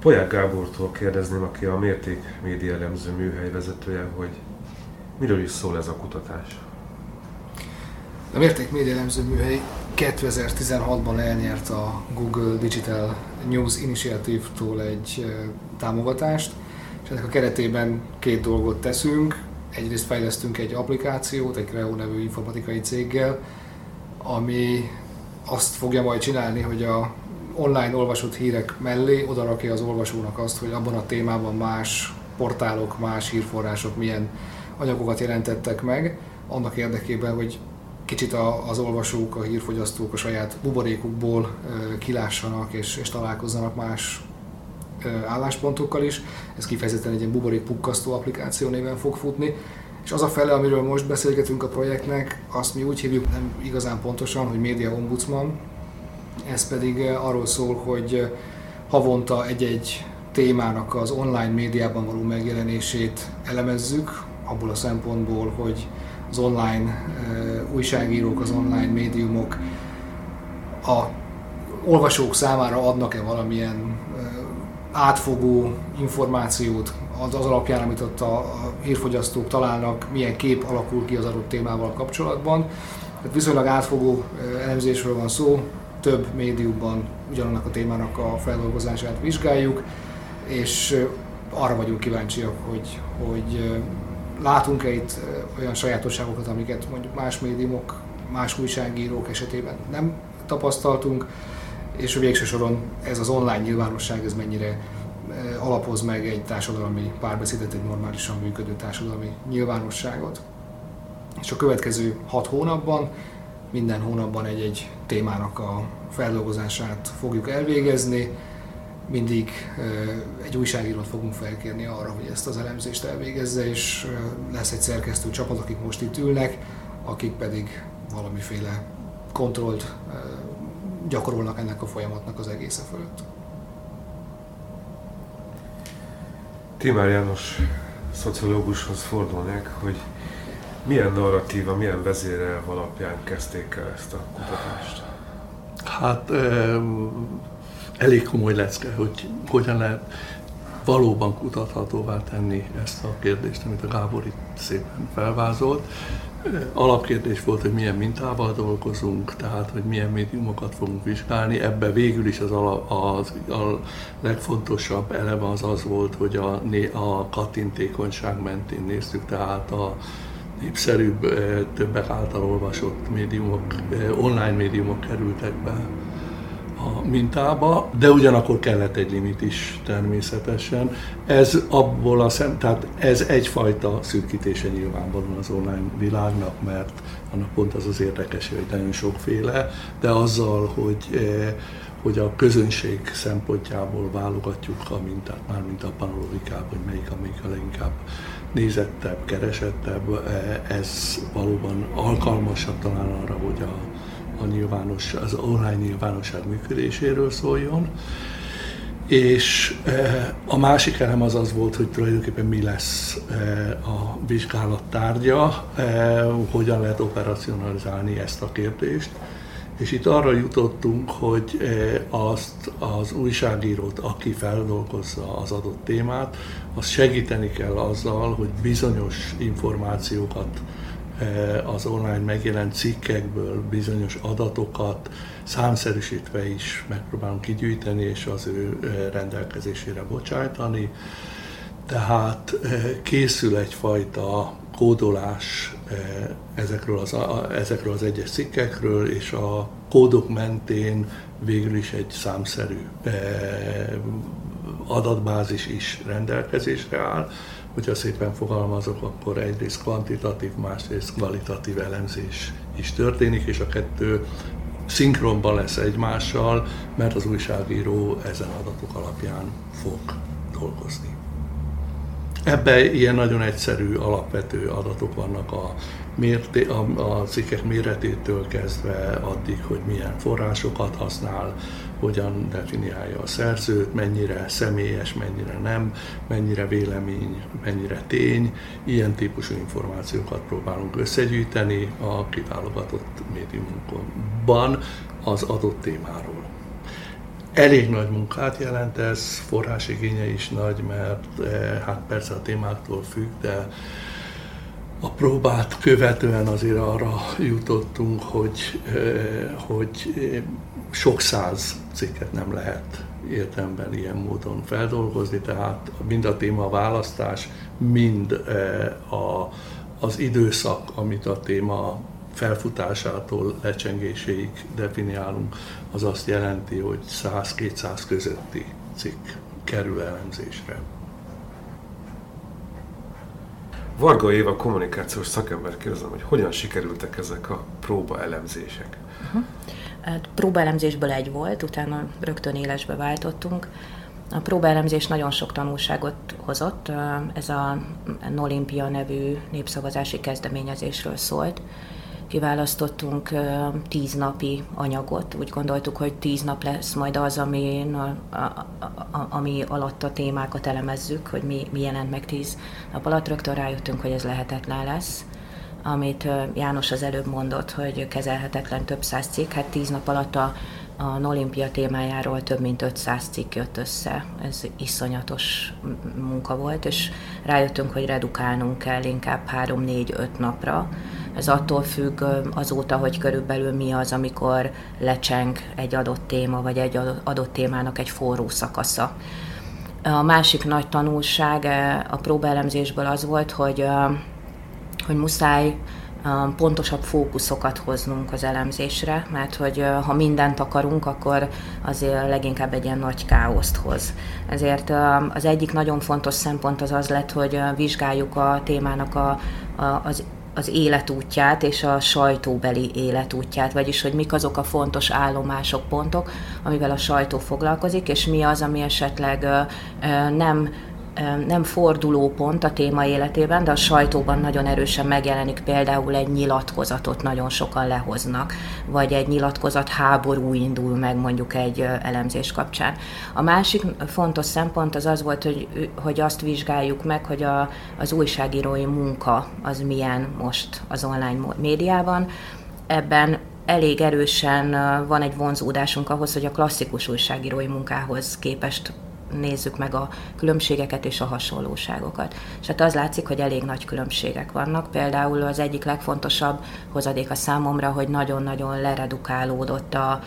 Poják Gábortól kérdezném, aki a Mérték Média Elemző műhely vezetője, hogy miről is szól ez a kutatás? A Mérték Média Elemző műhely 2016-ban elnyert a Google Digital News Initiative-tól egy támogatást, és ennek a keretében két dolgot teszünk. Egyrészt fejlesztünk egy applikációt, egy Creo nevű informatikai céggel, ami azt fogja majd csinálni, hogy a online olvasott hírek mellé odarakja az olvasónak azt, hogy abban a témában más portálok, más hírforrások milyen anyagokat jelentettek meg, annak érdekében, hogy kicsit az olvasók, a hírfogyasztók a saját buborékukból kilássanak és, és találkozzanak más álláspontokkal is. Ez kifejezetten egy ilyen buborék pukkasztó applikáció néven fog futni. És az a fele, amiről most beszélgetünk a projektnek, azt mi úgy hívjuk nem igazán pontosan, hogy Média Ombudsman. Ez pedig arról szól, hogy havonta egy-egy témának az online médiában való megjelenését elemezzük, abból a szempontból, hogy az online újságírók, az online médiumok a olvasók számára adnak-e valamilyen átfogó információt az, az alapján, amit ott a, a hírfogyasztók találnak, milyen kép alakul ki az adott témával kapcsolatban. Tehát viszonylag átfogó elemzésről van szó, több médiumban ugyanannak a témának a feldolgozását vizsgáljuk, és arra vagyunk kíváncsiak, hogy, hogy látunk-e itt olyan sajátosságokat, amiket mondjuk más médiumok, más újságírók esetében nem tapasztaltunk, és végső soron ez az online nyilvánosság, ez mennyire alapoz meg egy társadalmi párbeszédet, egy normálisan működő társadalmi nyilvánosságot. És a következő hat hónapban minden hónapban egy-egy témának a feldolgozását fogjuk elvégezni, mindig egy újságírót fogunk felkérni arra, hogy ezt az elemzést elvégezze, és lesz egy szerkesztő csapat, akik most itt ülnek, akik pedig valamiféle kontrollt gyakorolnak ennek a folyamatnak az egésze fölött. Timár János szociológushoz fordulnék, hogy milyen narratíva, milyen vezérel alapján kezdték el ezt a kutatást? Hát elég komoly lecke, hogy hogyan lehet valóban kutathatóvá tenni ezt a kérdést, amit a Gábor itt szépen felvázolt. Alapkérdés volt, hogy milyen mintával dolgozunk, tehát hogy milyen médiumokat fogunk vizsgálni. Ebben végül is az, a, az a legfontosabb eleme az az volt, hogy a, a kattintékonyság mentén néztük, tehát a népszerűbb, többek által olvasott médiumok, online médiumok kerültek be a mintába, de ugyanakkor kellett egy limit is természetesen. Ez abból a szem, tehát ez egyfajta szűkítése nyilvánvalóan az online világnak, mert annak pont az az érdekes, hogy nagyon sokféle, de azzal, hogy eh, hogy a közönség szempontjából válogatjuk a mintát, már mint a panologikában, hogy melyik, amelyik a leginkább nézettebb, keresettebb, eh, ez valóban alkalmasabb talán arra, hogy a, a nyilvános, az online nyilvánosság működéséről szóljon. És e, a másik elem az az volt, hogy tulajdonképpen mi lesz e, a vizsgálat tárgya, e, hogyan lehet operacionalizálni ezt a kérdést. És itt arra jutottunk, hogy azt az újságírót, aki feldolgozza az adott témát, azt segíteni kell azzal, hogy bizonyos információkat Eh, az online megjelent cikkekből bizonyos adatokat számszerűsítve is megpróbálunk kigyűjteni és az ő eh, rendelkezésére bocsájtani. Tehát eh, készül egyfajta kódolás ezekről az, ezekről az egyes cikkekről, és a kódok mentén végül is egy számszerű adatbázis is rendelkezésre áll, hogyha szépen fogalmazok, akkor egyrészt kvantitatív, másrészt kvalitatív elemzés is történik, és a kettő szinkronban lesz egymással, mert az újságíró ezen adatok alapján fog dolgozni. Ebben ilyen nagyon egyszerű, alapvető adatok vannak a, mérté, a, a cikkek méretétől kezdve addig, hogy milyen forrásokat használ, hogyan definiálja a szerzőt, mennyire személyes, mennyire nem, mennyire vélemény, mennyire tény. Ilyen típusú információkat próbálunk összegyűjteni a kiválogatott médiumunkban az adott témáról. Elég nagy munkát jelent ez, forrásigénye is nagy, mert eh, hát persze a témáktól függ, de a próbát követően azért arra jutottunk, hogy, eh, hogy eh, sok száz cikket nem lehet értemben ilyen módon feldolgozni, tehát mind a téma választás, mind a, az időszak, amit a téma felfutásától lecsengéséig definiálunk, az azt jelenti, hogy 100-200 közötti cikk kerül elemzésre. Varga Éva kommunikációs szakember kérdezem, hogy hogyan sikerültek ezek a próba elemzések? Uh-huh. Hát, próbaelemzésből egy volt, utána rögtön élesbe váltottunk. A próbaelemzés nagyon sok tanulságot hozott. Ez a Nolimpia nevű népszavazási kezdeményezésről szólt kiválasztottunk tíz napi anyagot. Úgy gondoltuk, hogy tíz nap lesz majd az, ami, a, a, a, ami alatt a témákat elemezzük, hogy mi, mi jelent meg tíz nap alatt. Rögtön rájöttünk, hogy ez lehetetlen lesz amit János az előbb mondott, hogy kezelhetetlen több száz cikk, hát tíz nap alatt a, a Nolimpia témájáról több mint 500 cikk jött össze. Ez iszonyatos munka volt, és rájöttünk, hogy redukálnunk kell inkább 3-4-5 napra, ez attól függ azóta, hogy körülbelül mi az, amikor lecseng egy adott téma, vagy egy adott témának egy forró szakasza. A másik nagy tanulság a próbaelemzésből az volt, hogy, hogy muszáj pontosabb fókuszokat hoznunk az elemzésre, mert hogy ha mindent akarunk, akkor azért leginkább egy ilyen nagy káoszt hoz. Ezért az egyik nagyon fontos szempont az az lett, hogy vizsgáljuk a témának a, a, az az életútját és a sajtóbeli életútját, vagyis hogy mik azok a fontos állomások, pontok, amivel a sajtó foglalkozik, és mi az, ami esetleg nem nem fordulópont a téma életében, de a sajtóban nagyon erősen megjelenik például egy nyilatkozatot nagyon sokan lehoznak, vagy egy nyilatkozat háború indul meg mondjuk egy elemzés kapcsán. A másik fontos szempont az az volt, hogy, hogy azt vizsgáljuk meg, hogy a, az újságírói munka az milyen most az online médiában. Ebben elég erősen van egy vonzódásunk ahhoz, hogy a klasszikus újságírói munkához képest nézzük meg a különbségeket és a hasonlóságokat. És hát az látszik, hogy elég nagy különbségek vannak. Például az egyik legfontosabb hozadék a számomra, hogy nagyon-nagyon leredukálódott a,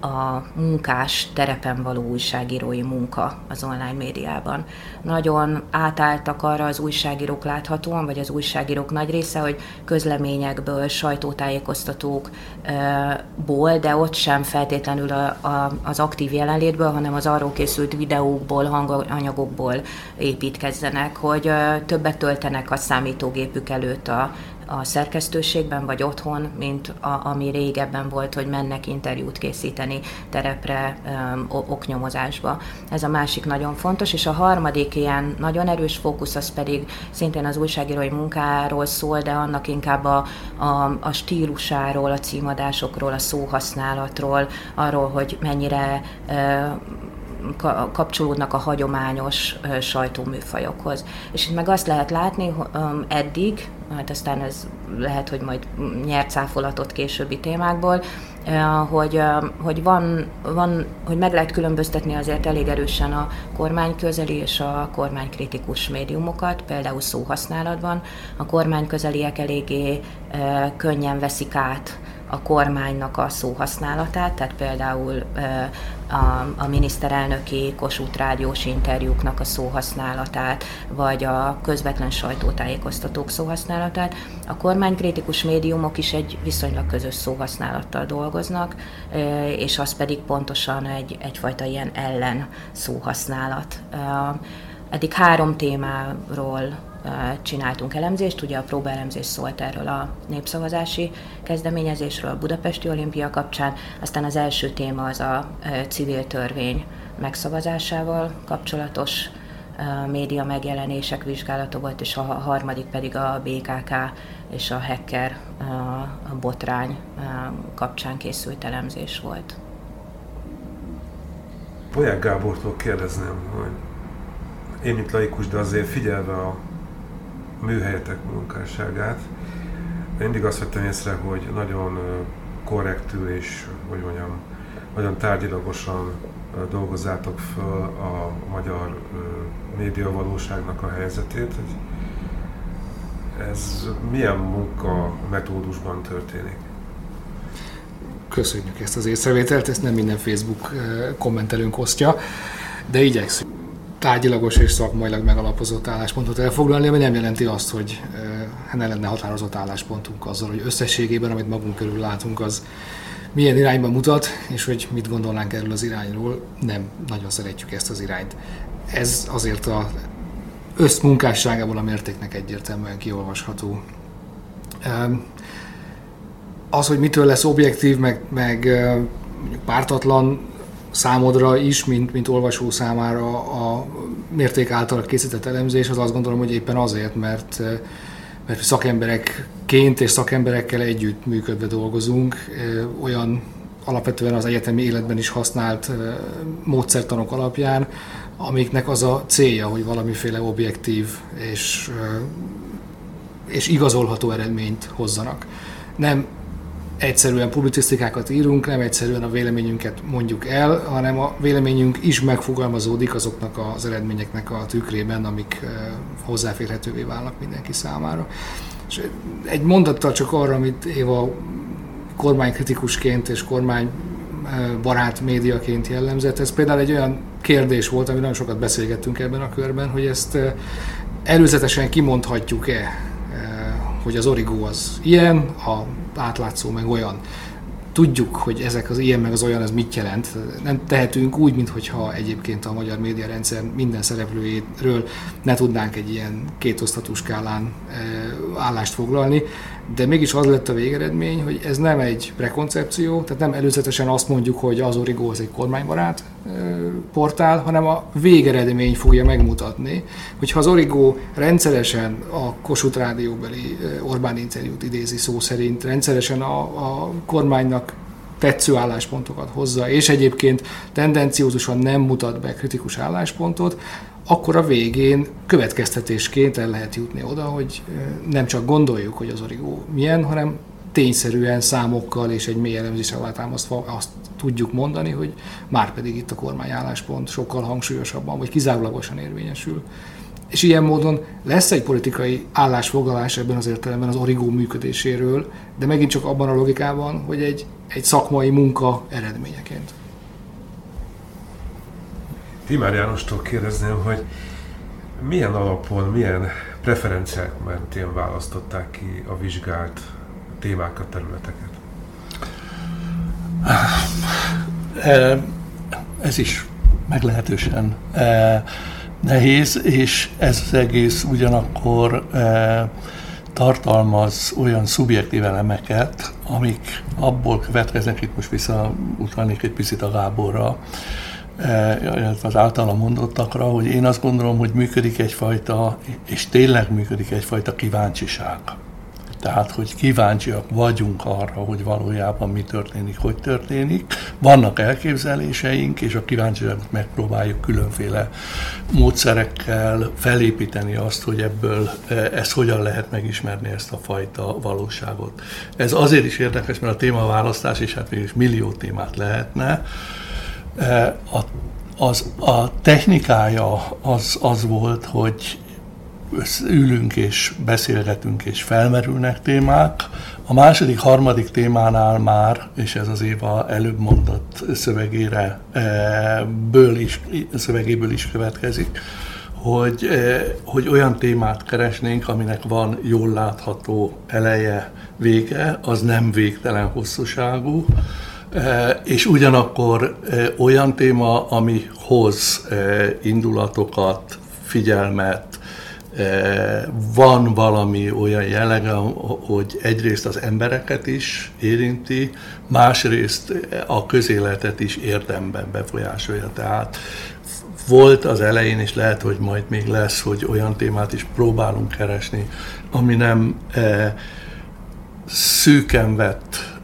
a munkás terepen való újságírói munka az online médiában. Nagyon átálltak arra az újságírók láthatóan, vagy az újságírók nagy része, hogy közleményekből, sajtótájékoztatókból, de ott sem feltétlenül a, a, az aktív jelenlétből, hanem az arról készült videókból, hanganyagokból építkezzenek, hogy többet töltenek a számítógépük előtt a a szerkesztőségben vagy otthon, mint a, ami régebben volt, hogy mennek interjút készíteni terepre, um, oknyomozásba. Ez a másik nagyon fontos, és a harmadik ilyen nagyon erős fókusz az pedig szintén az újságírói munkáról szól, de annak inkább a, a, a stílusáról, a címadásokról, a szóhasználatról, arról, hogy mennyire uh, kapcsolódnak a hagyományos sajtóműfajokhoz. És itt meg azt lehet látni, eddig, hát aztán ez lehet, hogy majd nyert cáfolatot későbbi témákból, hogy, hogy, van, van, hogy meg lehet különböztetni azért elég erősen a kormányközeli és a kormánykritikus médiumokat, például szóhasználatban. A kormányközeliek eléggé könnyen veszik át a kormánynak a szóhasználatát, tehát például a, a miniszterelnöki Kossuth rádiós interjúknak a szóhasználatát, vagy a közvetlen sajtótájékoztatók szóhasználatát. A kormánykritikus médiumok is egy viszonylag közös szóhasználattal dolgoznak, és az pedig pontosan egy, egyfajta ilyen ellen szóhasználat. Eddig három témáról csináltunk elemzést, ugye a próbaelemzés szólt erről a népszavazási kezdeményezésről a Budapesti Olimpia kapcsán, aztán az első téma az a civil törvény megszavazásával kapcsolatos média megjelenések vizsgálata volt, és a harmadik pedig a BKK és a hacker a botrány kapcsán készült elemzés volt. Polyák Gábortól kérdezném, hogy én, mint laikus, de azért figyelve a műhelyetek munkásságát. Mindig azt vettem észre, hogy nagyon korrektül és, hogy mondjam, nagyon tárgyilagosan dolgozzátok föl a magyar média valóságnak a helyzetét, ez milyen munka metódusban történik? Köszönjük ezt az észrevételt, ezt nem minden Facebook kommentelőnk osztja, de igyekszünk tárgyilagos és szakmailag megalapozott álláspontot elfoglalni, ami nem jelenti azt, hogy ne lenne határozott álláspontunk azzal, hogy összességében, amit magunk körül látunk, az milyen irányba mutat, és hogy mit gondolnánk erről az irányról, nem nagyon szeretjük ezt az irányt. Ez azért a összmunkásságából a mértéknek egyértelműen kiolvasható. Az, hogy mitől lesz objektív, meg, meg pártatlan számodra is, mint, mint olvasó számára a mérték által készített elemzés, az azt gondolom, hogy éppen azért, mert mert szakemberekként és szakemberekkel együtt működve dolgozunk, olyan alapvetően az egyetemi életben is használt módszertanok alapján, amiknek az a célja, hogy valamiféle objektív és, és igazolható eredményt hozzanak. Nem egyszerűen publicisztikákat írunk, nem egyszerűen a véleményünket mondjuk el, hanem a véleményünk is megfogalmazódik azoknak az eredményeknek a tükrében, amik hozzáférhetővé válnak mindenki számára. És egy mondattal csak arra, amit Éva kormánykritikusként és kormány barát médiaként jellemzett. Ez például egy olyan kérdés volt, ami nagyon sokat beszélgettünk ebben a körben, hogy ezt előzetesen kimondhatjuk-e, hogy az origó az ilyen, a átlátszó meg olyan. Tudjuk, hogy ezek az ilyen meg az olyan, ez mit jelent. Nem tehetünk úgy, mintha egyébként a magyar médiarendszer minden szereplőjéről ne tudnánk egy ilyen kétosztatú skálán állást foglalni de mégis az lett a végeredmény, hogy ez nem egy prekoncepció, tehát nem előzetesen azt mondjuk, hogy az Origo az egy kormánybarát portál, hanem a végeredmény fogja megmutatni, hogy ha az Origo rendszeresen a Kossuth rádióbeli Orbán interjút idézi szó szerint, rendszeresen a, a kormánynak tetsző álláspontokat hozza, és egyébként tendenciózusan nem mutat be kritikus álláspontot, akkor a végén következtetésként el lehet jutni oda, hogy nem csak gondoljuk, hogy az origó milyen, hanem tényszerűen számokkal és egy mély elemzés alátámasztva azt tudjuk mondani, hogy már pedig itt a kormány álláspont sokkal hangsúlyosabban vagy kizárólagosan érvényesül. És ilyen módon lesz egy politikai állásfoglalás ebben az értelemben az origó működéséről, de megint csak abban a logikában, hogy egy, egy szakmai munka eredményeként. Timár Jánostól kérdezném, hogy milyen alapon, milyen preferenciák mentén választották ki a vizsgált témákat, területeket? Ez is meglehetősen nehéz, és ez az egész ugyanakkor tartalmaz olyan szubjektív elemeket, amik abból következnek, itt most visszautalnék egy picit a Gáborra, illetve az általa mondottakra, hogy én azt gondolom, hogy működik egyfajta, és tényleg működik egyfajta kíváncsiság. Tehát, hogy kíváncsiak vagyunk arra, hogy valójában mi történik, hogy történik. Vannak elképzeléseink, és a kíváncsiságot megpróbáljuk különféle módszerekkel felépíteni azt, hogy ebből ezt hogyan lehet megismerni, ezt a fajta valóságot. Ez azért is érdekes, mert a témaválasztás, és hát végül millió témát lehetne, a, az, a technikája az, az volt, hogy ülünk és beszélgetünk és felmerülnek témák. A második, harmadik témánál már, és ez az Éva előbb mondott szövegére, ből is, szövegéből is következik, hogy, hogy olyan témát keresnénk, aminek van jól látható eleje, vége, az nem végtelen hosszúságú, és ugyanakkor olyan téma, ami hoz indulatokat, figyelmet, van valami olyan jellege, hogy egyrészt az embereket is érinti, másrészt a közéletet is érdemben befolyásolja. Tehát volt az elején, és lehet, hogy majd még lesz, hogy olyan témát is próbálunk keresni, ami nem szűken vett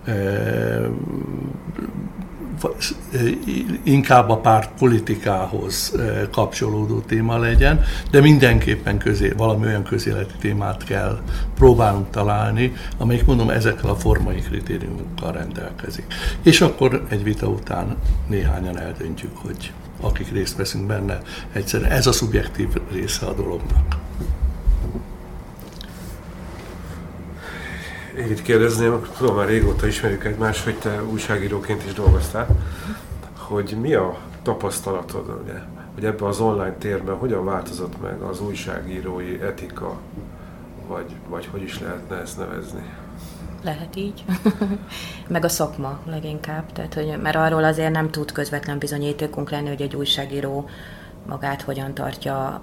inkább a párt politikához kapcsolódó téma legyen, de mindenképpen közé, valami olyan közéleti témát kell próbálnunk találni, amelyik mondom ezekkel a formai kritériumokkal rendelkezik. És akkor egy vita után néhányan eldöntjük, hogy akik részt veszünk benne, egyszerűen ez a szubjektív része a dolognak. Itt kérdezném, tudom már régóta ismerjük egymást, hogy te újságíróként is dolgoztál, hogy mi a tapasztalatod, ugye, hogy ebben az online térben hogyan változott meg az újságírói etika, vagy, vagy hogy is lehetne ezt nevezni? Lehet így. meg a szakma leginkább, tehát, hogy, mert arról azért nem tud közvetlen bizonyítékunk lenni, hogy egy újságíró magát hogyan tartja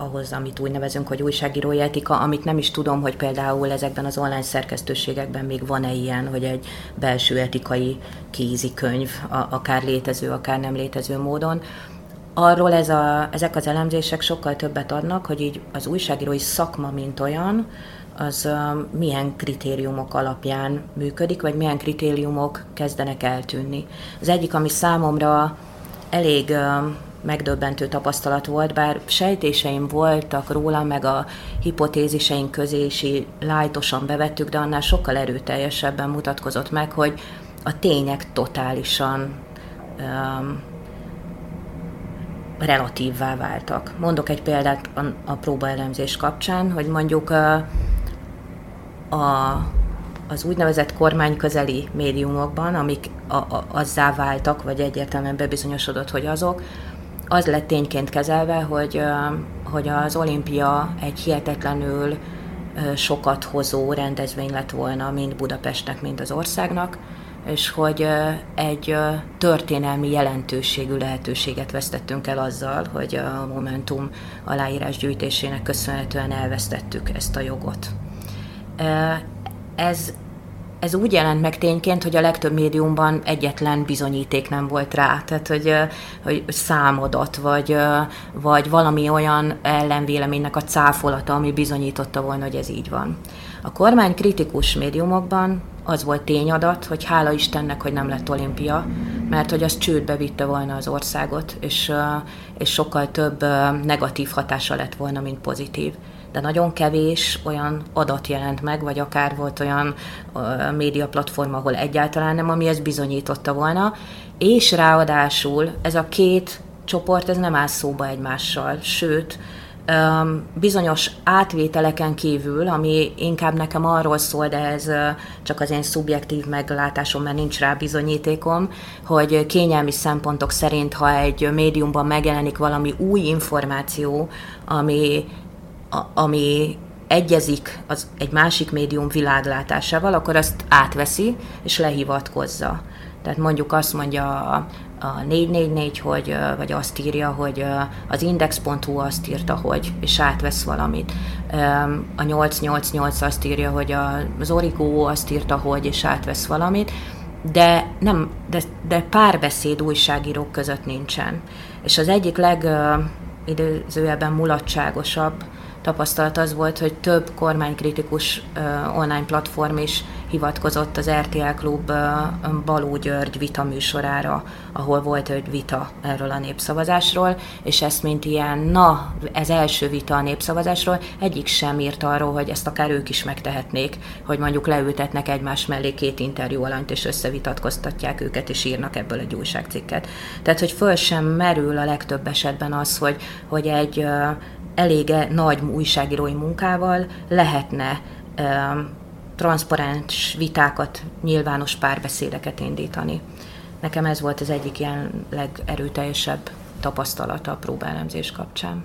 ahhoz, amit úgy nevezünk, hogy újságírói etika, amit nem is tudom, hogy például ezekben az online szerkesztőségekben még van-e ilyen, hogy egy belső etikai kézikönyv, akár létező, akár nem létező módon. Arról ez a, ezek az elemzések sokkal többet adnak, hogy így az újságírói szakma, mint olyan, az milyen kritériumok alapján működik, vagy milyen kritériumok kezdenek eltűnni. Az egyik, ami számomra elég megdöbbentő tapasztalat volt, bár sejtéseim voltak róla, meg a hipotéziseink közé is lájtosan bevettük, de annál sokkal erőteljesebben mutatkozott meg, hogy a tények totálisan um, relatívvá váltak. Mondok egy példát a, a próbaelemzés kapcsán, hogy mondjuk a, a, az úgynevezett kormányközeli médiumokban, amik a, a, azzá váltak, vagy egyértelműen bebizonyosodott, hogy azok, az lett tényként kezelve, hogy, hogy az olimpia egy hihetetlenül sokat hozó rendezvény lett volna, mind Budapestnek, mind az országnak, és hogy egy történelmi jelentőségű lehetőséget vesztettünk el azzal, hogy a Momentum aláírás gyűjtésének köszönhetően elvesztettük ezt a jogot. Ez ez úgy jelent meg tényként, hogy a legtöbb médiumban egyetlen bizonyíték nem volt rá, tehát hogy, hogy számodat, vagy, vagy valami olyan ellenvéleménynek a cáfolata, ami bizonyította volna, hogy ez így van. A kormány kritikus médiumokban az volt tényadat, hogy hála Istennek, hogy nem lett olimpia, mert hogy az csődbe vitte volna az országot, és, és sokkal több negatív hatása lett volna, mint pozitív de nagyon kevés olyan adat jelent meg, vagy akár volt olyan média platform, ahol egyáltalán nem, ami ezt bizonyította volna, és ráadásul ez a két csoport, ez nem áll szóba egymással, sőt, bizonyos átvételeken kívül, ami inkább nekem arról szól, de ez csak az én szubjektív meglátásom, mert nincs rá bizonyítékom, hogy kényelmi szempontok szerint, ha egy médiumban megjelenik valami új információ, ami ami egyezik az egy másik médium világlátásával, akkor azt átveszi és lehivatkozza. Tehát mondjuk azt mondja a, a 444, hogy, vagy azt írja, hogy az index.hu azt írta, hogy, és átvesz valamit. A 888 azt írja, hogy az Origo azt írta, hogy, és átvesz valamit, de, nem, de, de párbeszéd újságírók között nincsen. És az egyik legidézőjebben mulatságosabb tapasztalat az volt, hogy több kormánykritikus online platform is hivatkozott az RTL Klub Baló György vita műsorára, ahol volt egy vita erről a népszavazásról, és ezt mint ilyen, na, ez első vita a népszavazásról, egyik sem írt arról, hogy ezt akár ők is megtehetnék, hogy mondjuk leültetnek egymás mellé két interjú alanyt, és összevitatkoztatják őket, és írnak ebből egy újságcikket. Tehát, hogy föl sem merül a legtöbb esetben az, hogy, hogy egy elége nagy újságírói munkával lehetne transzparens vitákat, nyilvános párbeszédeket indítani. Nekem ez volt az egyik ilyen legerőteljesebb tapasztalata a próbálemzés kapcsán.